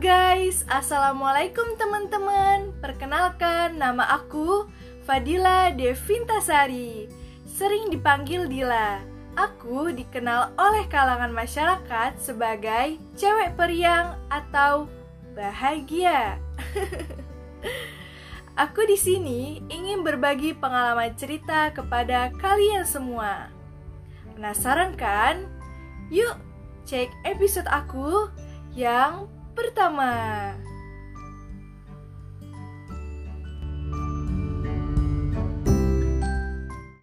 guys, Assalamualaikum teman-teman. Perkenalkan, nama aku Fadila Devintasari. Sering dipanggil Dila. Aku dikenal oleh kalangan masyarakat sebagai cewek periang atau bahagia. Aku di sini ingin berbagi pengalaman cerita kepada kalian semua. Penasaran kan? Yuk, cek episode aku yang pertama.